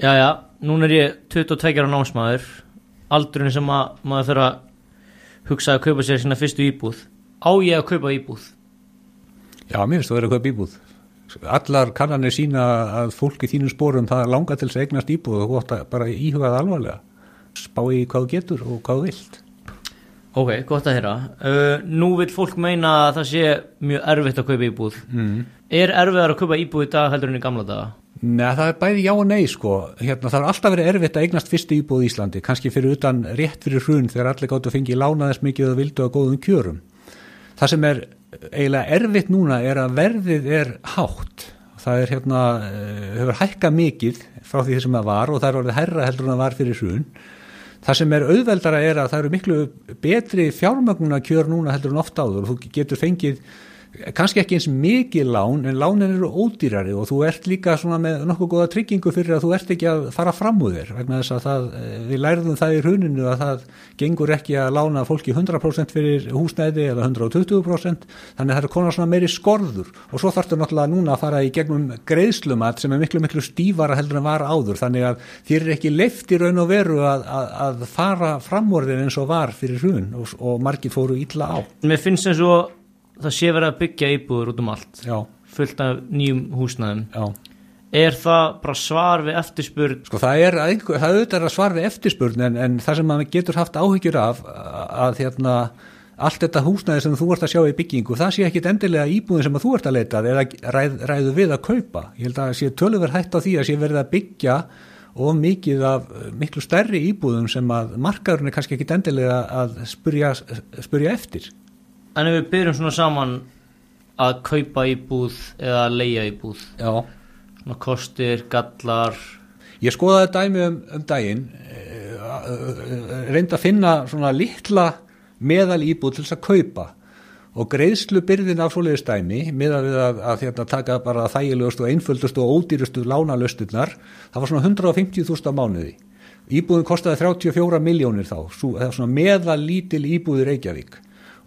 Já, já, núna er ég 22 ára námsmaður aldurinn sem að maður þarf að hugsa að kaupa sér sína fyrstu íbúð. Á ég að kaupa íbúð? Já, mér finnst þú verið að kaupa íbúð. Allar kannanir sína að fólk í þínum spórum það langar til þess að eignast íbúð og átt að bara íhugað alvarlega. Spá í hvað getur og hvað vilt. Ok, gott að heyra. Uh, Nú vil fólk meina að það sé mjög erfitt að kaupa íbúð. Mm. Er erfiðar að kaupa íbúð í dag heldur en í gamla daga? Nei, það er bæði já og nei sko. Hérna, það er alltaf verið erfitt að eignast fyrstu íbúð í Íslandi kannski fyrir utan rétt fyrir hrun þegar allir gáttu að fengi lánaðis mikið og vildu að góðum kjörum. Það sem er eiginlega erfitt núna er að verðið er hátt. Það er hérna, eh, hefur hækka mikið frá því sem það var og það er orðið herra heldur en það var fyrir hrun. Það sem er auðveldara er að það eru miklu betri fjármögnuna kjör núna heldur en ofta áður og þú getur fengið kannski ekki eins mikið lán en lánin eru ódýrari og þú ert líka með nokkuð góða tryggingu fyrir að þú ert ekki að fara fram úr þér vegna þess að það, eh, við lærðum það í hruninu að það gengur ekki að lána fólki 100% fyrir húsnæði eða 120% þannig að það er konar svona meiri skorður. Og svo þarfstu náttúrulega núna að fara í gegnum greiðslumat sem er miklu miklu stífara heldur en var áður. Þannig að þér er ekki leift í raun og veru að, að, að fara fram úr þér eins og var fyrir hrun og, og margir fóru ítla á. Mér finnst eins og það sé verið að byggja íbúður út um allt Já, fullt af nýjum húsnæðum. Já. Er það bara svar við eftirspurn? Sko það er, einhver, það er auðvitað að svara við eftirspurn en, en það sem maður getur haft áhyggjur af að hérna allt þetta húsnæði sem þú ert að sjá í byggingu það sé ekki endilega íbúðin sem þú ert að leita eða ræð, ræðu við að kaupa. Ég held að sé tölurverð hægt á því að sé verið að byggja og mikið af miklu stærri íbúðum sem að markaðurinn er kannski ekki endilega að spurja, spurja eftir En ef við byrjum svona saman að kaupa íbúð eða að leia íbúð Já. svona kostir, gallar. Ég skoðaði dæmi um, um daginn reyndi að finna svona litla meðal íbúð til þess að kaupa. Og greiðslu byrðin af svoleiðis dæmi meðal við að, að hérna, taka bara þægilegust og einföldust og ódýrustu lánalösturnar það var svona 150.000 á mánuði. Íbúðin kostiði 34 miljónir þá svo, meðal lítil íbúði Reykjavík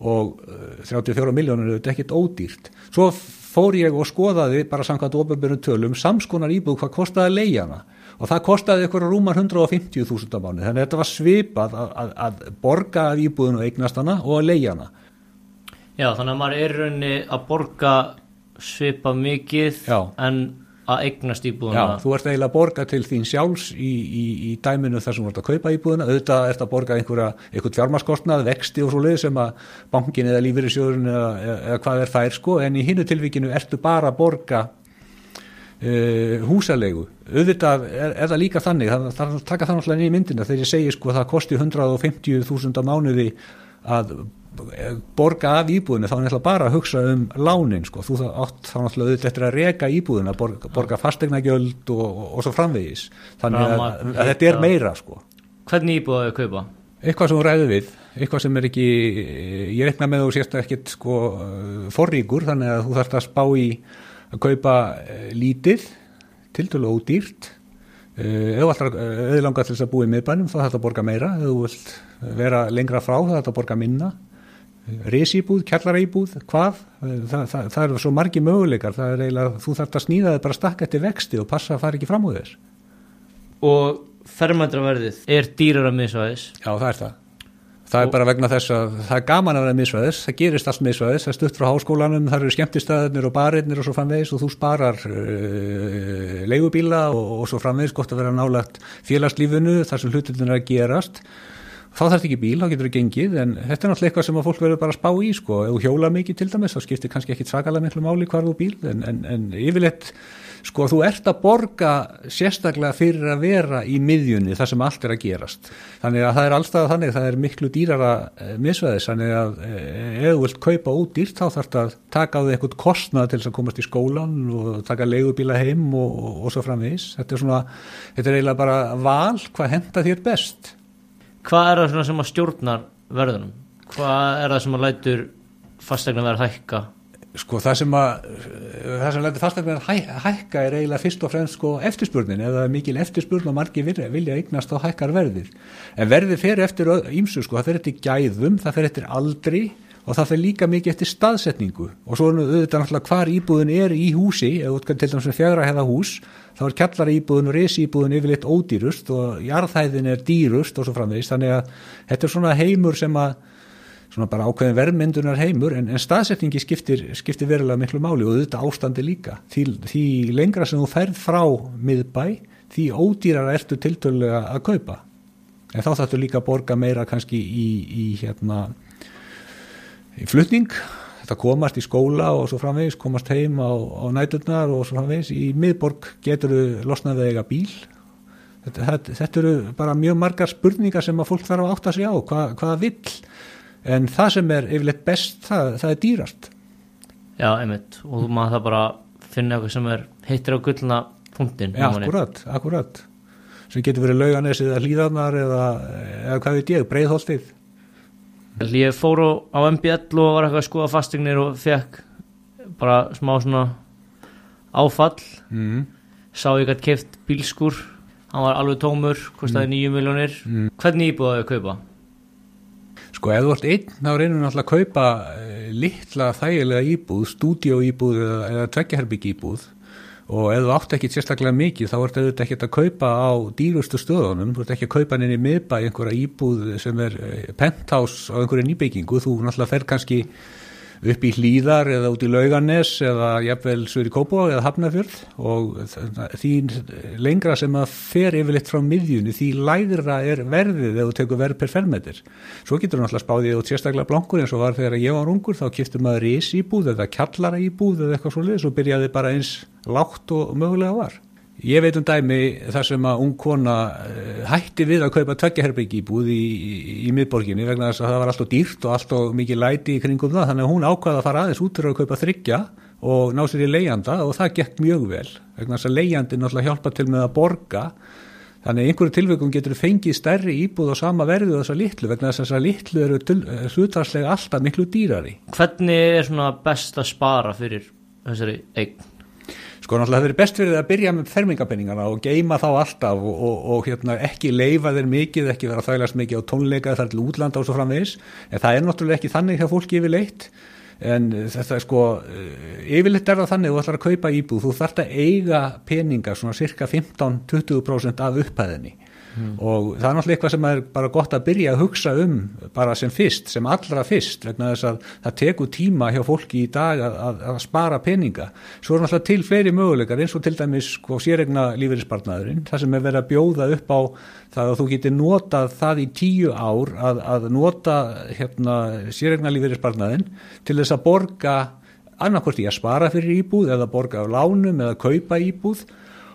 og uh, 34 miljónir er þetta ekkit ódýrt. Svo fór ég og skoðaði bara samkvæmt ofnbjörnum tölum samskonar íbúð hvað kostiði að leia hana. Og það kostiði eitthvað rúmar 150.000 á mánuði. Þannig að þetta var svipað að, að, að borga af íbúðinu og eignast hana og að leia hana. Já, þannig að maður er rauninni að borga svipa mikið Já. en að eignast Já, íbúðuna þú ert eiginlega að borga til þín sjálfs í, í, í dæminu þar sem þú ert að kaupa íbúðina, auðvitað ert að borga einhverja, einhvern fjármaskostnað, vexti og svo leið sem að bankin eða lífyrirsjóðurinn eða, eða hvað er þær sko, en í hinnu tilvíkinu ertu bara að borga uh, húsalegu auðvitað er, er það líka þannig það, það taka náttúrulega inn í myndina þegar ég segi sko að það kosti 150.000 á mánuði að borga af íbúðinu þá er náttúrulega bara að hugsa um lánin sko, þú átt þá náttúrulega auðvitað eftir að reka íbúðina, borga, borga fastegnagjöld og, og, og svo framvegis. Þannig að, Rafmagn, að þetta er meira sko. Hvernig íbúð að kaupa? eitthvað sem þú ræður við, eitthvað sem er ekki ég reikna með þú sést ekkit sko forríkur, þannig að þú þarfst að spá í að kaupa eh, lítið, tildulega ódýrt. Eh, ef þú ætlar auðlanga til þess að búa í miðbænum þá að borga meira, ef þú vilt vera lengra frá að borga minna. Risíbúð, kjallaríbúð hvað, það, það, það eru svo margi möguleikar, það er eiginlega þú þarf að snýða þið bara stakka eftir vexti og passa að fara ekki fram úr þess Og fermetraverðið er dýrar að misvæðis. Já, það er það. Það er bara vegna þess að það er gaman að vera misvæðis, það gerist allt misvæðis, það er stutt frá háskólanum, það eru skemmtistæðinir og barinnir og svo framvegis og þú sparar uh, leigubíla og, og svo framvegis gott að vera nálagt félagslífinu þar sem hlutin er að gerast. Þá þarf þetta ekki bíl, þá getur það gengið, en þetta er náttúrulega eitthvað sem að fólk verður bara að spá í, sko. Ef þú hjóla mikið til dæmis, þá skiptir kannski ekki svakalega miklu máli hvar þú bíl, en, en, en yfirleitt, sko, þú ert að borga sérstaklega fyrir að vera í miðjunni þar sem allt er að gerast. Þannig að það er allstað þannig, það er miklu dýrara eh, misvæðis, þannig að eh, ef þú vilt kaupa ódýrt, þá þarf það að taka á því eitthvað kostnað til þess að komast í skólan og taka leigubíla heim og, og, og svo framvegis. Þetta er svona, þetta er eiginlega bara val, hvað henda þér best? Hvað er það sem að stjórnar verðunum? Hvað er það sem að lætur fastegna verð hækka? Sko það sem að það sem lætur fastegna hæ, hækka er eiginlega fyrst og fremst sko eftirspurnin. Eða mikil eftirspurn og margir vilja, eignast þá hækkar verðið. En verðið fer eftir ímsu sko, það fer eftir gæðum, það fer eftir aldri og það fyrir líka mikið eftir staðsetningu. Og svo er auðvitað náttúrulega hvar íbúðin er í húsi, eða til dæmis með fjagra hefða hús, þá er kjallara íbúðin og resi íbúðin yfirleitt ódýrust og jarðhæðin er dýrust og svo framvegist þannig að þetta er svona heimur sem að svona bara ákveðin verðmyndunar heimur en, en staðsetningi skiptir, skiptir verulega miklu máli og auðvitað ástandi líka. Því, því lengra sem þú ferð frá miðbæ, því ódýrar ertu tiltölulega að kaupa. En þá þarftu líka að borga meira kannski í, í hérna í flutning. Þetta komast í skóla og svo framvegis komast heim á, á næturnar og svo framvegis. Í miðborg getur þau losnað við eiga bíl. Þetta, þetta, þetta eru bara mjög margar spurningar sem að fólk þarf að átta sig á hvað, hvaða vill en það sem er yfirleitt best það, það er dýrast Já, einmitt, og maður það bara finna eitthvað sem er heitir á gullna punktin Já, akkurat, akkurat sem getur verið lauganes eða hlýðarnar eða, eða hvað veit ég, breiðholtið Ég fór á MBL og var eitthvað að skoða fastegnir og fekk bara smá svona áfall mm. sá ég gætt keft bílskur hann var alveg tómur, kostiði mm. 9 miljónir Mm. hvernig íbúðaði að kaupa? Sko, ef þú ert einn, þá reynum við náttúrulega að kaupa eh, litla þægilega íbúð, stúdíóíbúð eða, eða tveggjaherbygg íbúð og ef þú átt ekki sérstaklega mikið þá ertu auðvitað ekki að kaupa á dýrustu stöðunum, þú ert ekki að kaupa henni miðbæ einhverja íbúð sem er eh, penthouse á einhverju nýbyggingu, þú náttúrulega fer kannski upp í hlýðar eða út í lauganes eða jafnvel svo í Kópá eða Hafnafjörð og því lengra sem að fer yfirleitt frá miðjunni því lægra er verðið ef þú tekur verð per fermetir. Svo getur þú náttúrulega spáðið út sérstaklega blankur eins og var þegar ég var ungur þá kiptur maður ís íbúð eða kjallara íbúð eða eitthvað svolítið svo byrjaði bara eins lágt og mögulega var. Ég veit um dæmi þar sem að ung kona eh, hætti við að kaupa tveggjaherbyggi íbúð í, í, í miðborginni vegna þess að það var alltaf dýrt og alltaf mikið læti í kringum það þannig að hún ákvaða að fara aðeins út fyrir að kaupa þryggja og ná sér í leiðanda og það gekk mjög vel vegna þess að leiðandi náttúrulega hjálpa til með að borga þannig að einhverju tilvægum getur fengið stærri íbúð á sama verðu og þessa litlu vegna þess að litlu eru hlutarslega alltaf miklu dýrari. Hvernig er svona best að spara fyrir þessari eign? Sko náttúrulega það verið best fyrir að byrja með fermingapenningana og geima þá alltaf og, og, og hérna, ekki leifa þeir mikið, ekki vera þælast mikið á tónleika þar til útlanda og svo framvegis. En það er náttúrulega ekki þannig hjá fólki yfirleitt. En þetta er sko yfirleitt er það þannig þú ætlar að kaupa íbúð, þú þarft að eiga peninga svona cirka 15-20% af upphæðinni Mm. og það er náttúrulega eitthvað sem er bara gott að byrja að hugsa um bara sem fyrst, sem allra fyrst vegna þess að það tekur tíma hjá fólki í dag að, að, að spara peninga svo er náttúrulega til fleiri möguleikar eins og til dæmis sko, sérregna lífeyrispartnaðurinn það sem er verið að bjóða upp á það að þú getur notað það í tíu ár að, að nota hérna, sérregna lífeyrispartnaðin til þess að borga annarkvort í að spara fyrir íbúð eða borga á lánum eða kaupa íbúð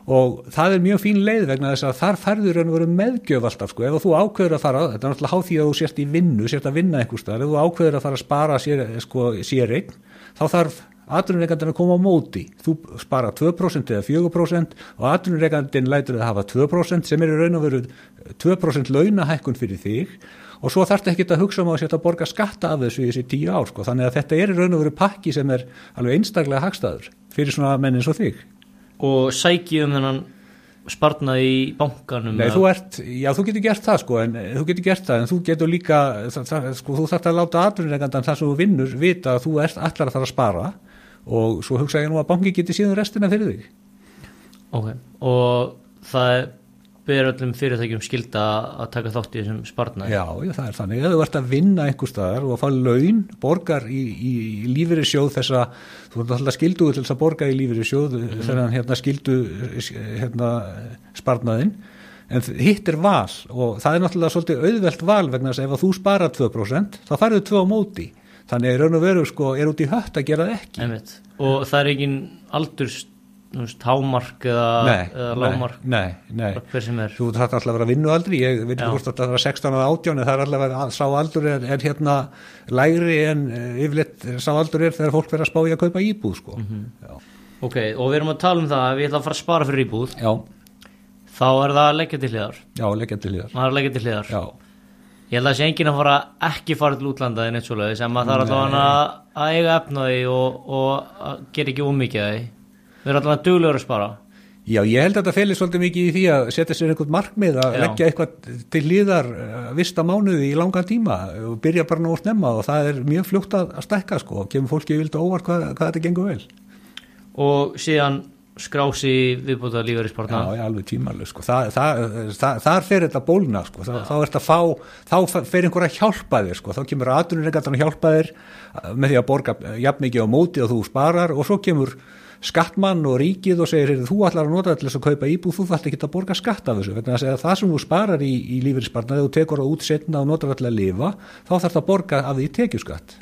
og það er mjög fín leið vegna þess að þar færður en veru meðgjöf alltaf sko, ef þú ákveður að fara, þetta er náttúrulega háð því að þú sért í vinnu, sért að vinna einhver staðar, ef þú ákveður að fara að spara sér, sko, sér eign, þá þarf atvinnureikandin að koma á móti, þú spara 2% eða 4% og atvinnureikandin lætur að hafa 2% sem er í raun og veru 2% launahækkun fyrir þig. Og svo þarf þetta ekki að hugsa um að setja að borga skatta af þessu í þessi tíu ár sko, þannig að þetta er í raun og veru pakki sem er alveg einstaklega hagstaður fyrir svona menn eins og þig og sækið um þennan sparnað í bankanum Nei, þú ert, já, þú getur gert það sko en þú getur gert það, en þú getur líka það, það, sko, þú þarf að láta atvinnureikandan þar sem þú vinnur vita að þú ert allar að fara að spara og svo hugsa ég nú að banki getur síðan restina fyrir þig. Ok, og það ber öllum fyrirtækjum skilda að taka þátt í þessum sparnað Já, já, það er þannig, ef þú ert að vinna einhver staðar og að fá laun, borgar í, í, í lífeyri sjóð þessa þú ert alltaf skilduð til þess að borga í lífeyri sjóð mm. þegar hérna skildu hérna sparnaðinn. En hitt er val og það er náttúrulega svolítið auðvelt val vegna þess að ef þú sparar 2% þá farið 2 á móti. Þannig er raun og veru sko er út í hött að gera það ekki. Einmitt. og það er ekki aldurs veist, hámark eða, eða lámark nei, nei, nei. hver sem er. Þú þarf alltaf að vera vinnu aldrei ég veit ekki hvort að það er 16 eða 18 en það er alltaf að sá aldur er, er hérna lægri en uh, yfirleitt sá aldur er þegar fólk verður að spá í að kaupa íbúð sko. mm -hmm. ok, og við erum að tala um það að við ætlum að fara að spara fyrir íbúð já, þá er það að leggja til hliðar? Já, leggja til hliðar. Maður að leggja til hliðar? Já, ég held að það sé enginn að fara ekki fara til útlanda en eitt svoleiði sem að það er alltaf að, eiga efnaði og, og gera ekki ómikið við erum alltaf duglegur að spara Já, ég held að þetta felir svolítið mikið í því að setja sér einhvern markmið að Já. leggja eitthvað til líðar vista mánuði í langan tíma og byrja bara nú að snemma og það er mjög fljótt að, stekka sko og kemur fólki vildu óvart hvað, hvað þetta gengur vel. og síðan skrási viðbúta lífeyrispartna Já, já, alveg tímalega sko. Þa, það, það, þar fer þetta bólna sko. Þa, þá ert að fá, þá fer einhver að hjálpa þér sko. þá kemur aðrunningartan að hjálpa þér uh, með því að borga jafn mikið á móti og þú sparar og svo kemur skattmann og ríkið og segir "Heyrðu, þú ætlar að nota til þess að kaupa íbúð þú þarft ekki að borga skatt af þessu. Vegna að það sem þú sparar í, í lífeyrispartnaði og tekur það út setna og notar til að lifa þá þarf það að borga af því tekjuskatt.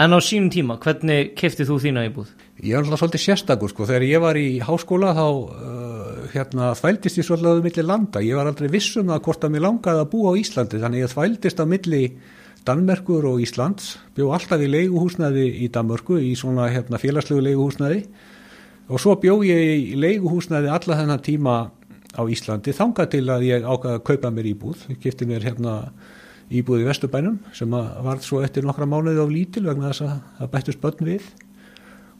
En á sínum tíma, hvernig keftið þú þína íbúð? Ég er alltaf svolítið sérstakur sko, þegar ég var í háskóla þá uh, hérna, þvældist ég svolítið á milli landa, ég var aldrei viss um það hvort að mér langaði að búa á Íslandi, þannig ég þvældist á milli Danmerkur og Íslands, bjó alltaf í leiguhúsnaði í Danmörku, í svona hérna, félagslegu leiguhúsnaði og svo bjó ég í leiguhúsnaði alla þennan tíma á Íslandi, þangað til að ég ákvaði að kaupa mér íbúð, ég kipti mér hérna íbúð í Vesturbænum sem varð svo eftir nokkra mánuði á lítil vegna þess að það bættust börn við.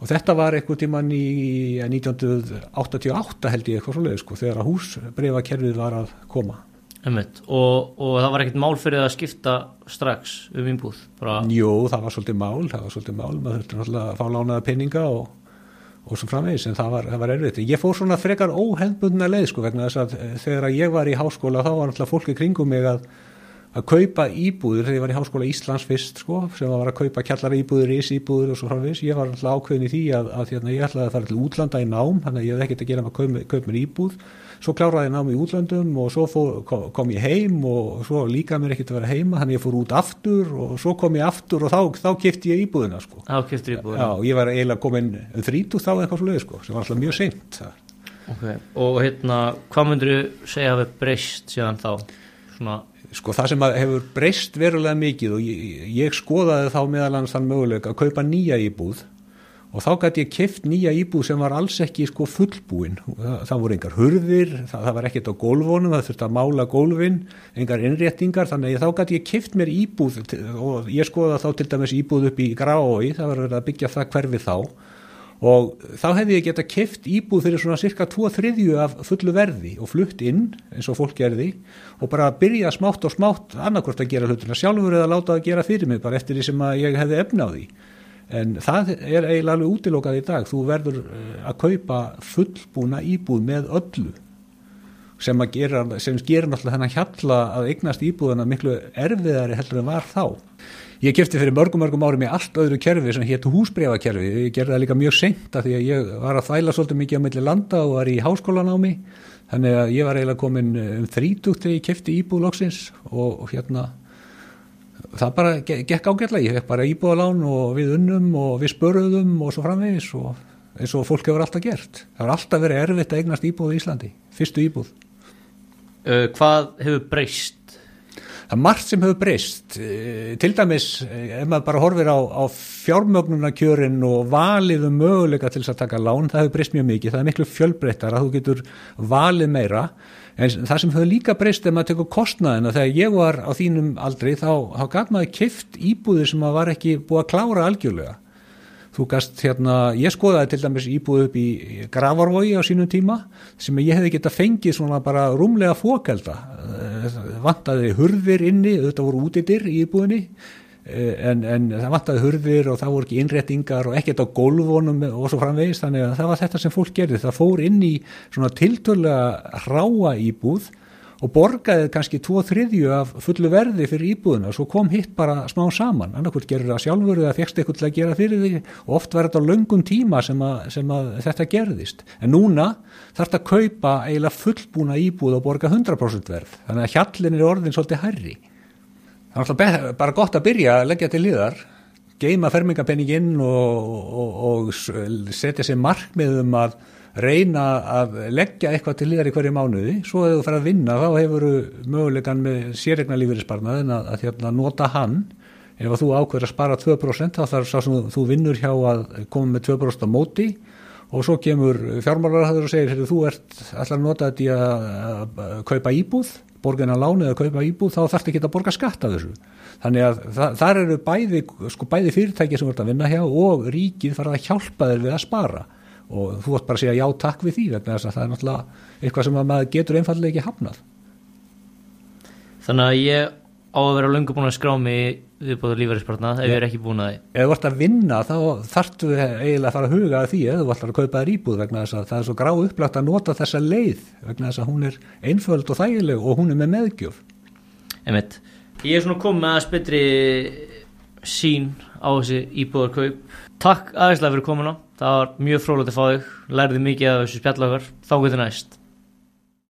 Og þetta var einhver tíman í 1988 held ég eitthvað svo leið sko, þegar að húsbreifakerfið var að koma. Og, og það var ekkert mál fyrir að skipta strax um íbúð bara, Jú, það var svolítið mál, það var svolítið mál. Maður þurfti náttúrulega að fá lánaða peninga og, og svo framvegis, en það var, var erfitt. Ég fór svona frekar óhendbundna leið sko, vegna þess að eh, þegar ég var í háskóla þá var náttúrulega fólki kringum mig að að kaupa íbúður þegar ég var í háskóla Íslands fyrst sko, sem var að kaupa kjallara íbúður, ís íbúður og svo framvegis, ég var alltaf ákveðin í því að, að hérna, ég ætlaði að fara til útlanda í nám þannig að ég hef ekkert að gera með að kaupa, mér íbúð svo kláraði ég nám í útlandum og svo fór, kom, kom ég heim og svo líka mér ekkert að vera heima þannig að ég fór út aftur og svo kom ég aftur og þá, þá kipti ég íbúðina sko. þá keftir íbúð Já, ég var eiginlega komin um 30 þá eitthvað svo leið sko, sem var alltaf mjög seint okay. og hérna, hvað myndir þú segja hafi breyst síðan þá svona, Sko það sem hefur breyst verulega mikið og ég, ég skoðaði þá meðal annars þann möguleika að kaupa nýja íbúð og þá gæti ég keft nýja íbúð sem var alls ekki sko fullbúin. Það, það voru engar hurðir, það, það var ekkert á gólfónum, það þurfti að mála gólfin engar innréttingar, þannig að þá gæti ég keft mér íbúð og ég skoðaði þá til dæmis íbúð upp í Gráói það var að byggja það hverfi þá og þá hefði ég geta keft íbúð fyrir svona cirka 2 þriðju af fullu verði og flutt inn eins og fólk gerði og bara byrja smátt og smátt annarkvort að gera hlutina sjálfur eða láta það gera fyrir mig bara eftir því sem að ég hefði efna á því. En það er eiginlega alveg útilokað í dag. Þú verður eh, að kaupa fullbúna íbúð með öllu sem að gera, sem gerir náttúrulega þennan hjalla að eignast íbúðana miklu erfiðari heldur en var þá Ég kefti fyrir mörgum mörgum árum í allt öðru kerfi sem héttu húsbrefakerfi. Ég gerði það líka mjög seint að því að ég var að þvæla svolítið mikið á milli landa og var í háskólanámi. Þannig að ég var eiginlega komin um þrítugt þegar ég kefti íbúðlóksins og, og hérna það bara gekk ágætlega. Ég fekk bara íbúðalán og við unnum og við spörðum og svo framvegis og eins og fólk hefur alltaf gert. Það var alltaf verið erfitt að eignast íbúð í Íslandi. Fyrstu íbúð. Uh, hvað hefur breyst? Það er margt sem hefur breyst, til dæmis ef maður bara horfir á, á fjármögnunarkjörin og valið um möguleika til þess að taka lán, það hefur breyst mjög mikið, það er miklu fjölbreyttar að þú getur valið meira, en það sem hefur líka breyst ef maður tekur kostnaðina, þegar ég var á þínum aldri þá, þá gaf maður kift íbúðir sem maður var ekki búið að klára algjörlega. Þú gast hérna, ég skoðaði til dæmis íbúð upp í Gravarvogi á sínum tíma sem ég hefði geta fengið svona bara rúmlega fókelda vantaði hurðir inni, þetta voru útidir í íbúðinni en, en það vantaði hurðir og það voru ekki innréttingar og ekkert á gólfónum og svo framvegist þannig að það var þetta sem fólk gerði. Það fór inn í svona tiltölulega ráa íbúð og borgaði kannski tvo þriðju af fullu verði fyrir íbúðuna og svo kom hitt bara smá saman, annarkvöld gerur það sjálfur eða fegst eitthvað til að gera fyrir því. Og oft var þetta á löngum tíma sem að, sem að þetta gerðist, en núna þarf þetta að kaupa eiginlega fullbúna íbúð og borga 100% verð. Þannig að hjallin er orðin svolítið herri það er alltaf bara gott að byrja að leggja til liðar geima fermingapenninginn og, og, og setja sér markmiðum að reyna að leggja eitthvað til liðar í hverju mánuði, svo hefur þú farið að vinna þá hefur þú mögulegan með sérregna lífeyrisparnaðin að, að hérna, nota hann. Ef að þú ákveður að spara 2% þá þarf sá sem þú, vinnur hjá að koma með 2% á móti. Og svo kemur fjármálarhæður og segir þú ert alltaf að nota þetta í að, að kaupa íbúð, borgin að lána eða kaupa íbúð, þá þarf ekki að borga skatt af þessu. Þannig að það, þar eru bæði, sko, bæði fyrirtæki sem ert að vinna hjá og ríkið farið að hjálpa þér við að spara og þú ætti bara að segja já takk við því vegna þess að það er náttúrulega eitthvað sem maður getur einfallega ekki hafnað Þannig að ég á að vera löngu búin að skrá mig viðbúður lífærispartnað ef ég er ekki búin að því. ef þú ert að vinna þá þarftu eiginlega að fara að huga að því eða þú ætlar að kaupa þér íbúð vegna þess að það er svo grá upplagt að nota þessa leið vegna þess að hún er einföld og þægileg og hún er með meðgjöf Einmitt. Ég er svona komið að spytri sín á þessi íbúðarkaup. Takk aðeinslega fyrir komuna. Það var mjög frólægt að fá þig. Lærði mikið af þessu spjallakar. Þá getur næst.